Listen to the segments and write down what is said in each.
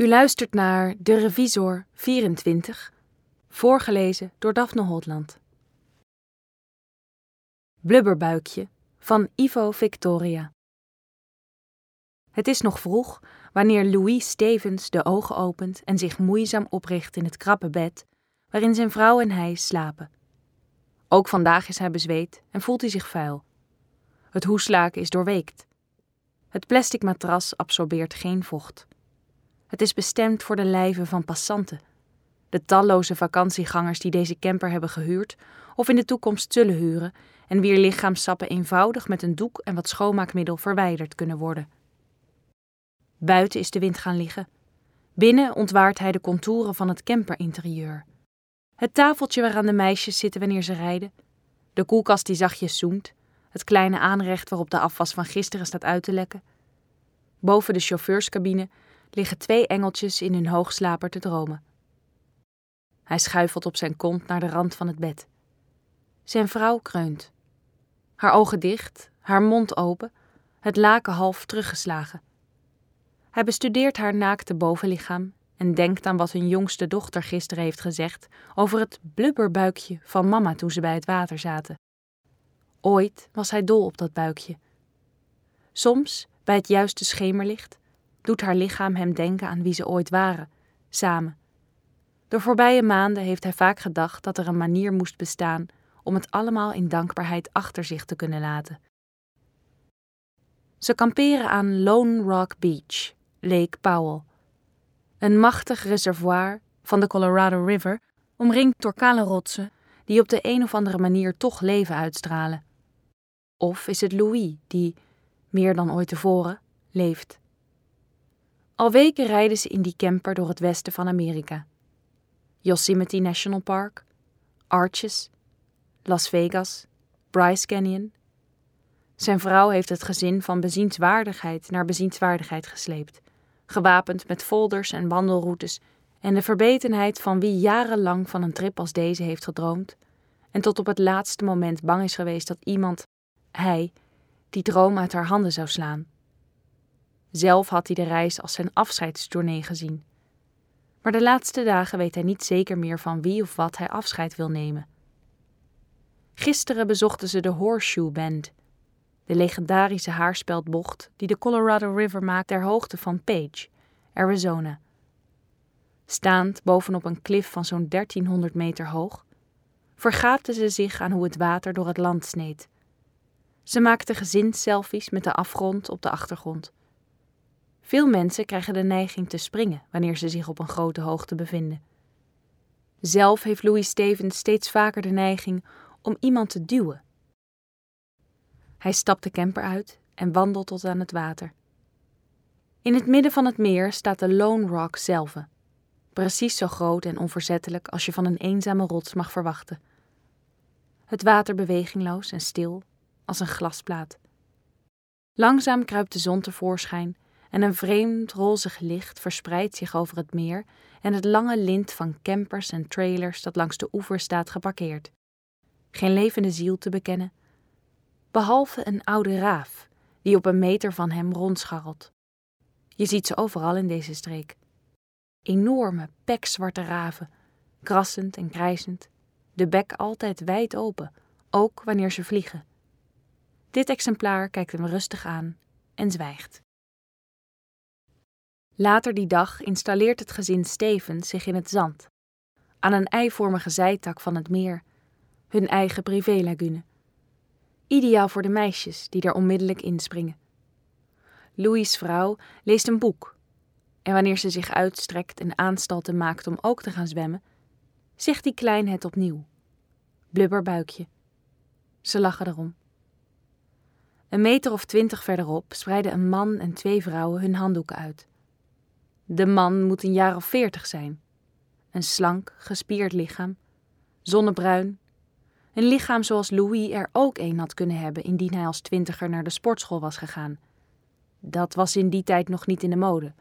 U luistert naar De Revisor 24, voorgelezen door Daphne Holtland. Blubberbuikje van Ivo Victoria. Het is nog vroeg wanneer Louis Stevens de ogen opent en zich moeizaam opricht in het krappe bed waarin zijn vrouw en hij slapen. Ook vandaag is hij bezweet en voelt hij zich vuil. Het hoeslaken is doorweekt. Het plastic matras absorbeert geen vocht. Het is bestemd voor de lijven van passanten. De talloze vakantiegangers die deze camper hebben gehuurd of in de toekomst zullen huren en wier lichaamsappen eenvoudig met een doek en wat schoonmaakmiddel verwijderd kunnen worden. Buiten is de wind gaan liggen. Binnen ontwaart hij de contouren van het camperinterieur. Het tafeltje waaraan de meisjes zitten wanneer ze rijden, de koelkast die zachtjes zoemt, het kleine aanrecht waarop de afwas van gisteren staat uit te lekken. Boven de chauffeurscabine liggen twee engeltjes in hun hoogslaper te dromen. Hij schuifelt op zijn kont naar de rand van het bed. Zijn vrouw kreunt. Haar ogen dicht, haar mond open, het laken half teruggeslagen. Hij bestudeert haar naakte bovenlichaam en denkt aan wat hun jongste dochter gisteren heeft gezegd over het blubberbuikje van mama toen ze bij het water zaten. Ooit was hij dol op dat buikje. Soms, bij het juiste schemerlicht, doet haar lichaam hem denken aan wie ze ooit waren, samen. De voorbije maanden heeft hij vaak gedacht dat er een manier moest bestaan om het allemaal in dankbaarheid achter zich te kunnen laten. Ze kamperen aan Lone Rock Beach, Lake Powell. Een machtig reservoir van de Colorado River, omringd door kale rotsen die op de een of andere manier toch leven uitstralen. Of is het Louis die, meer dan ooit tevoren, leeft? Al weken rijden ze in die camper door het westen van Amerika. Yosemite National Park, Arches, Las Vegas, Bryce Canyon. Zijn vrouw heeft het gezin van bezienswaardigheid naar bezienswaardigheid gesleept, gewapend met folders en wandelroutes en de verbetenheid van wie jarenlang van een trip als deze heeft gedroomd en tot op het laatste moment bang is geweest dat iemand, hij, die droom uit haar handen zou slaan. Zelf had hij de reis als zijn afscheidstournee gezien. Maar de laatste dagen weet hij niet zeker meer van wie of wat hij afscheid wil nemen. Gisteren bezochten ze de Horseshoe Bend, de legendarische haarspeldbocht die de Colorado River maakt ter hoogte van Page, Arizona. Staand bovenop een klif van zo'n 1300 meter hoog, vergaapten ze zich aan hoe het water door het land sneed. Ze maakten gezinsselfies met de afgrond op de achtergrond. Veel mensen krijgen de neiging te springen wanneer ze zich op een grote hoogte bevinden. Zelf heeft Louis Stevens steeds vaker de neiging om iemand te duwen. Hij stapt de camper uit en wandelt tot aan het water. In het midden van het meer staat de Lone Rock zelf, precies zo groot en onverzettelijk als je van een eenzame rots mag verwachten. Het water bewegingloos en stil als een glasplaat. Langzaam kruipt de zon tevoorschijn en een vreemd rozig licht verspreidt zich over het meer en het lange lint van campers en trailers dat langs de oever staat geparkeerd. Geen levende ziel te bekennen, behalve een oude raaf die op een meter van hem rondscharrelt. Je ziet ze overal in deze streek. Enorme, pekzwarte raven, krassend en krijzend, de bek altijd wijd open, ook wanneer ze vliegen. Dit exemplaar kijkt hem rustig aan en zwijgt. Later die dag installeert het gezin Stevens zich in het zand, aan een eivormige zijtak van het meer, hun eigen privélagune. Ideaal voor de meisjes die er onmiddellijk inspringen. Louis' vrouw leest een boek en wanneer ze zich uitstrekt en aanstalten maakt om ook te gaan zwemmen, zegt die klein het opnieuw. Blubberbuikje. Ze lachen erom. Een meter of twintig verderop spreiden een man en twee vrouwen hun handdoeken uit. De man moet een jaar of veertig zijn. Een slank, gespierd lichaam, zonnebruin. Een lichaam zoals Louis er ook een had kunnen hebben indien hij als twintiger naar de sportschool was gegaan. Dat was in die tijd nog niet in de mode.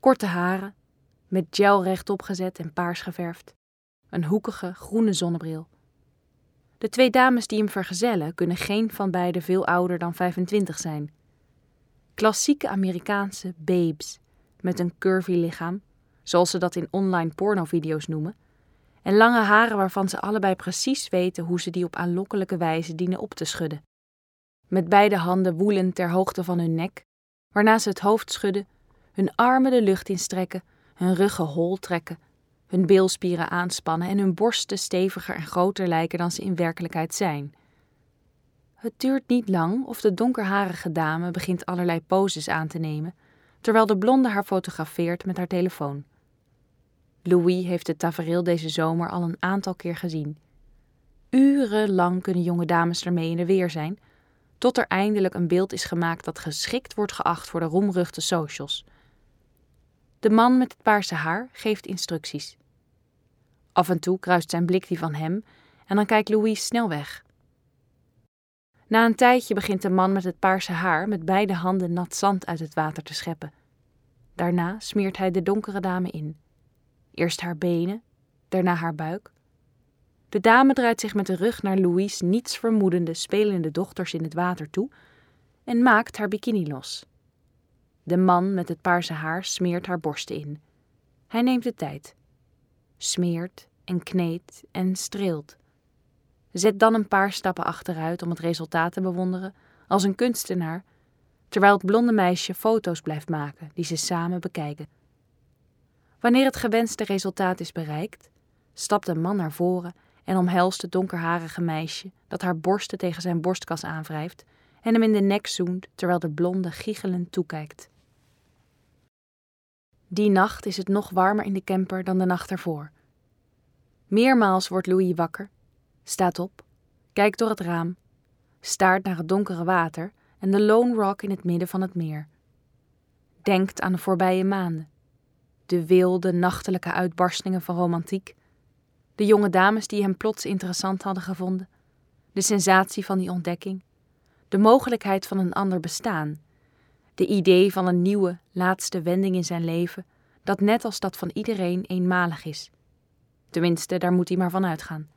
Korte haren, met gel rechtop gezet en paars geverfd. Een hoekige, groene zonnebril. De twee dames die hem vergezellen kunnen geen van beiden veel ouder dan 25 zijn. Klassieke Amerikaanse babes met een curvy lichaam, zoals ze dat in online pornovideo's noemen, en lange haren waarvan ze allebei precies weten hoe ze die op aanlokkelijke wijze dienen op te schudden. Met beide handen woelend ter hoogte van hun nek, waarna ze het hoofd schudden, hun armen de lucht instrekken, hun ruggen hol trekken, hun beelspieren aanspannen en hun borsten steviger en groter lijken dan ze in werkelijkheid zijn. Het duurt niet lang of de donkerharige dame begint allerlei poses aan te nemen, terwijl de blonde haar fotografeert met haar telefoon. Louis heeft het tafereel deze zomer al een aantal keer gezien. Urenlang kunnen jonge dames ermee in de weer zijn, tot er eindelijk een beeld is gemaakt dat geschikt wordt geacht voor de roemruchte socials. De man met het paarse haar geeft instructies. Af en toe kruist zijn blik die van hem en dan kijkt Louis snel weg. Na een tijdje begint de man met het paarse haar met beide handen nat zand uit het water te scheppen. Daarna smeert hij de donkere dame in. Eerst haar benen, daarna haar buik. De dame draait zich met de rug naar Louise niets vermoedende spelende dochters in het water toe en maakt haar bikini los. De man met het paarse haar smeert haar borsten in. Hij neemt de tijd. Smeert en kneedt en streelt. Zet dan een paar stappen achteruit om het resultaat te bewonderen, als een kunstenaar, terwijl het blonde meisje foto's blijft maken die ze samen bekijken. Wanneer het gewenste resultaat is bereikt, stapt de man naar voren en omhelst het donkerharige meisje dat haar borsten tegen zijn borstkas aanwrijft en hem in de nek zoent terwijl de blonde giechelend toekijkt. Die nacht is het nog warmer in de camper dan de nacht ervoor. Meermaals wordt Louis wakker, staat op, kijkt door het raam, staart naar het donkere water en de Lone Rock in het midden van het meer. Denkt aan de voorbije maanden, de wilde, nachtelijke uitbarstingen van romantiek, de jonge dames die hem plots interessant hadden gevonden, de sensatie van die ontdekking, de mogelijkheid van een ander bestaan, de idee van een nieuwe, laatste wending in zijn leven, dat net als dat van iedereen eenmalig is. Tenminste, daar moet hij maar van uitgaan.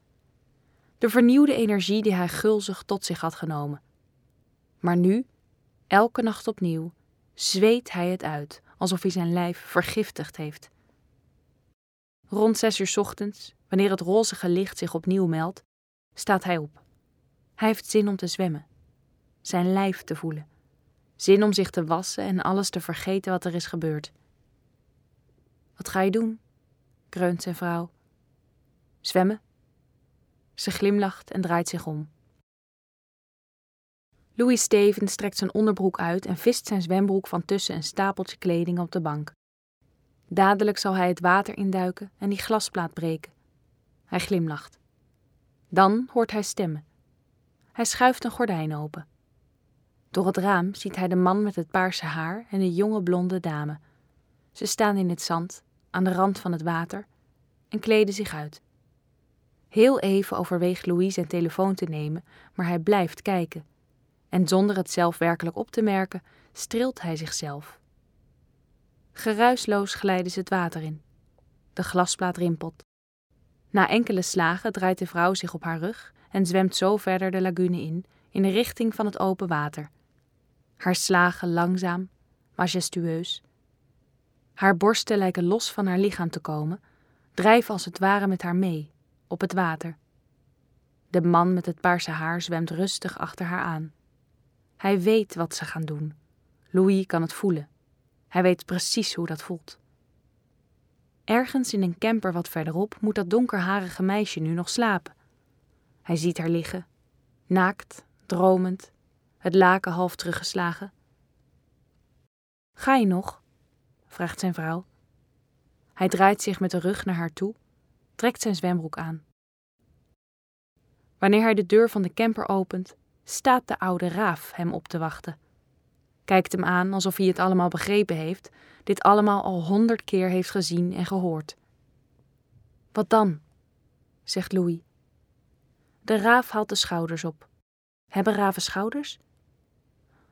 De vernieuwde energie die hij gulzig tot zich had genomen. Maar nu, elke nacht opnieuw, zweet hij het uit, alsof hij zijn lijf vergiftigd heeft. Rond zes uur ochtends, wanneer het rozige licht zich opnieuw meldt, staat hij op. Hij heeft zin om te zwemmen, zijn lijf te voelen, zin om zich te wassen en alles te vergeten wat er is gebeurd. Wat ga je doen? kreunt zijn vrouw. Zwemmen. Ze glimlacht en draait zich om. Louis Stevens trekt zijn onderbroek uit en vist zijn zwembroek van tussen een stapeltje kleding op de bank. Dadelijk zal hij het water induiken en die glasplaat breken. Hij glimlacht. Dan hoort hij stemmen. Hij schuift een gordijn open. Door het raam ziet hij de man met het paarse haar en de jonge blonde dame. Ze staan in het zand, aan de rand van het water, en kleden zich uit. Heel even overweegt Louis zijn telefoon te nemen, maar hij blijft kijken. En zonder het zelf werkelijk op te merken, streelt hij zichzelf. Geruisloos glijden ze het water in. De glasplaat rimpelt. Na enkele slagen draait de vrouw zich op haar rug en zwemt zo verder de lagune in, in de richting van het open water. Haar slagen langzaam, majestueus. Haar borsten lijken los van haar lichaam te komen, drijven als het ware met haar mee, op het water. De man met het paarse haar zwemt rustig achter haar aan. Hij weet wat ze gaan doen. Louis kan het voelen. Hij weet precies hoe dat voelt. Ergens in een camper wat verderop moet dat donkerharige meisje nu nog slapen. Hij ziet haar liggen, naakt, dromend, het laken half teruggeslagen. Ga je nog? vraagt zijn vrouw. Hij draait zich met de rug naar haar toe, trekt zijn zwembroek aan. Wanneer hij de deur van de camper opent, staat de oude raaf hem op te wachten. Kijkt hem aan alsof hij het allemaal begrepen heeft, dit allemaal al honderd keer heeft gezien en gehoord. Wat dan? zegt Louis. De raaf haalt de schouders op. Hebben raven schouders?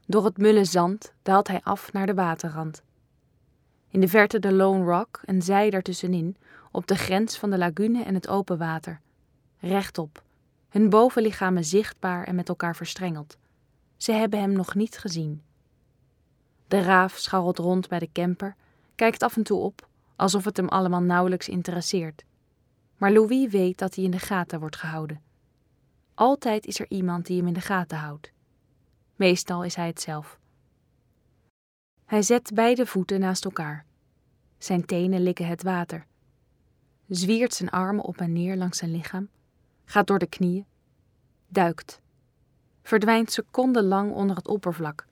Door het mulle zand daalt hij af naar de waterrand. In de verte de Lone Rock en zij daartussenin, op de grens van de lagune en het open water. Rechtop, hun bovenlichamen zichtbaar en met elkaar verstrengeld. Ze hebben hem nog niet gezien. De raaf scharrelt rond bij de camper, kijkt af en toe op, alsof het hem allemaal nauwelijks interesseert. Maar Louis weet dat hij in de gaten wordt gehouden. Altijd is er iemand die hem in de gaten houdt. Meestal is hij het zelf. Hij zet beide voeten naast elkaar. Zijn tenen likken het water. Zwiert zijn armen op en neer langs zijn lichaam. Gaat door de knieën. Duikt. Verdwijnt secondenlang onder het oppervlak.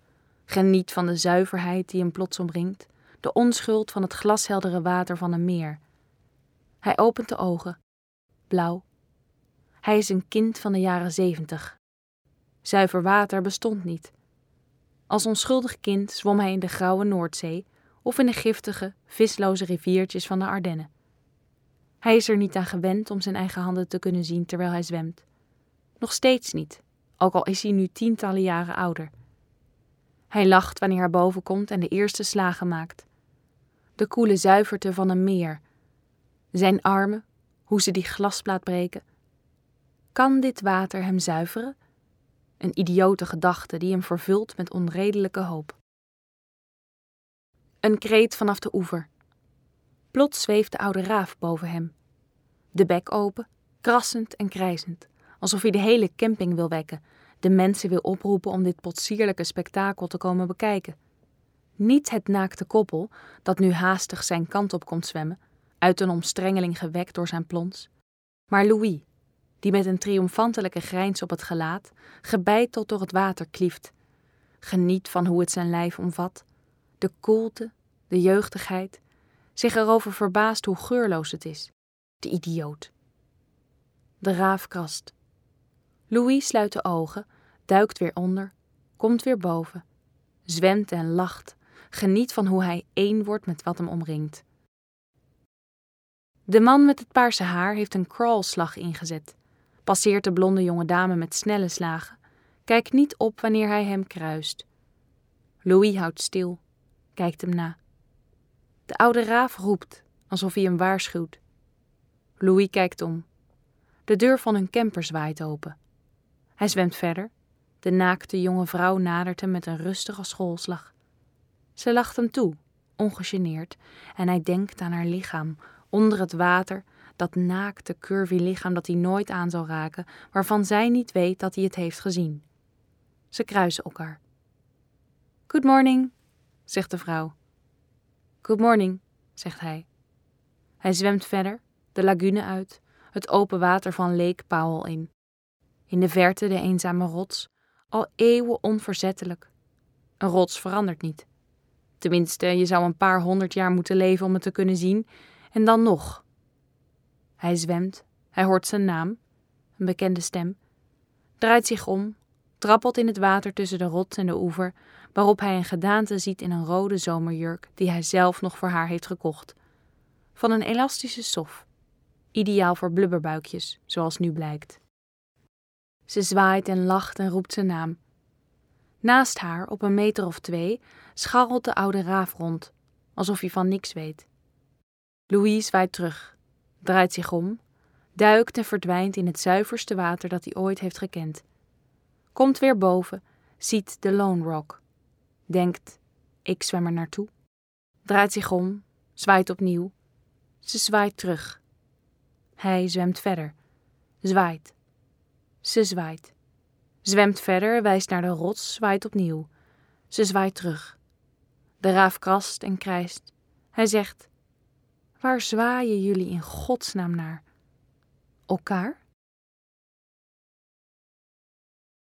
Geniet van de zuiverheid die hem plots omringt. De onschuld van het glasheldere water van een meer. Hij opent de ogen. Blauw. Hij is een kind van de jaren zeventig. Zuiver water bestond niet. Als onschuldig kind zwom hij in de grauwe Noordzee of in de giftige, visloze riviertjes van de Ardennen. Hij is er niet aan gewend om zijn eigen handen te kunnen zien terwijl hij zwemt. Nog steeds niet, ook al is hij nu tientallen jaren ouder. Hij lacht wanneer hij boven komt en de eerste slagen maakt. De koele zuiverte van een meer. Zijn armen, hoe ze die glasplaat breken. Kan dit water hem zuiveren? Een idiote gedachte die hem vervult met onredelijke hoop. Een kreet vanaf de oever. Plots zweeft de oude raaf boven hem. De bek open, krassend en krijzend, alsof hij de hele camping wil wekken, de mensen wil oproepen om dit potsierlijke spektakel te komen bekijken. Niet het naakte koppel, dat nu haastig zijn kant op komt zwemmen, uit een omstrengeling gewekt door zijn plons, maar Louis, die met een triomfantelijke grijns op het gelaat, gebeiteld door het water klieft. Geniet van hoe het zijn lijf omvat, de koelte, de jeugdigheid, zich erover verbaast hoe geurloos het is. De idioot. De raaf krast. Louis sluit de ogen, duikt weer onder, komt weer boven, zwemt en lacht, geniet van hoe hij één wordt met wat hem omringt. De man met het paarse haar heeft een crawlslag ingezet, passeert de blonde jonge dame met snelle slagen, kijkt niet op wanneer hij hem kruist. Louis houdt stil, kijkt hem na. De oude raaf roept, alsof hij hem waarschuwt. Louis kijkt om. De deur van hun camper zwaait open. Hij zwemt verder. De naakte jonge vrouw nadert hem met een rustige schoolslag. Ze lacht hem toe, ongegeneerd, en hij denkt aan haar lichaam, onder het water, dat naakte, curvy lichaam dat hij nooit aan zal raken, waarvan zij niet weet dat hij het heeft gezien. Ze kruisen elkaar. Good morning, zegt de vrouw. Good morning, zegt hij. Hij zwemt verder, de lagune uit, het open water van Lake Powell in. In de verte de eenzame rots, al eeuwen onverzettelijk. Een rots verandert niet. Tenminste, je zou een paar honderd jaar moeten leven om het te kunnen zien, en dan nog. Hij zwemt, hij hoort zijn naam, een bekende stem, draait zich om, trappelt in het water tussen de rots en de oever, waarop hij een gedaante ziet in een rode zomerjurk die hij zelf nog voor haar heeft gekocht. Van een elastische stof, ideaal voor blubberbuikjes, zoals nu blijkt. Ze zwaait en lacht en roept zijn naam. Naast haar, op een meter of twee, scharrelt de oude raaf rond, alsof hij van niks weet. Louise zwaait terug, draait zich om, duikt en verdwijnt in het zuiverste water dat hij ooit heeft gekend. Komt weer boven, ziet de Lone Rock. Denkt, ik zwem er naartoe. Draait zich om, zwaait opnieuw. Ze zwaait terug. Hij zwemt verder, zwaait. Ze zwaait. Zwemt verder, wijst naar de rots, zwaait opnieuw. Ze zwaait terug. De raaf krast en krijst. Hij zegt: Waar zwaaien jullie in godsnaam naar? Elkaar?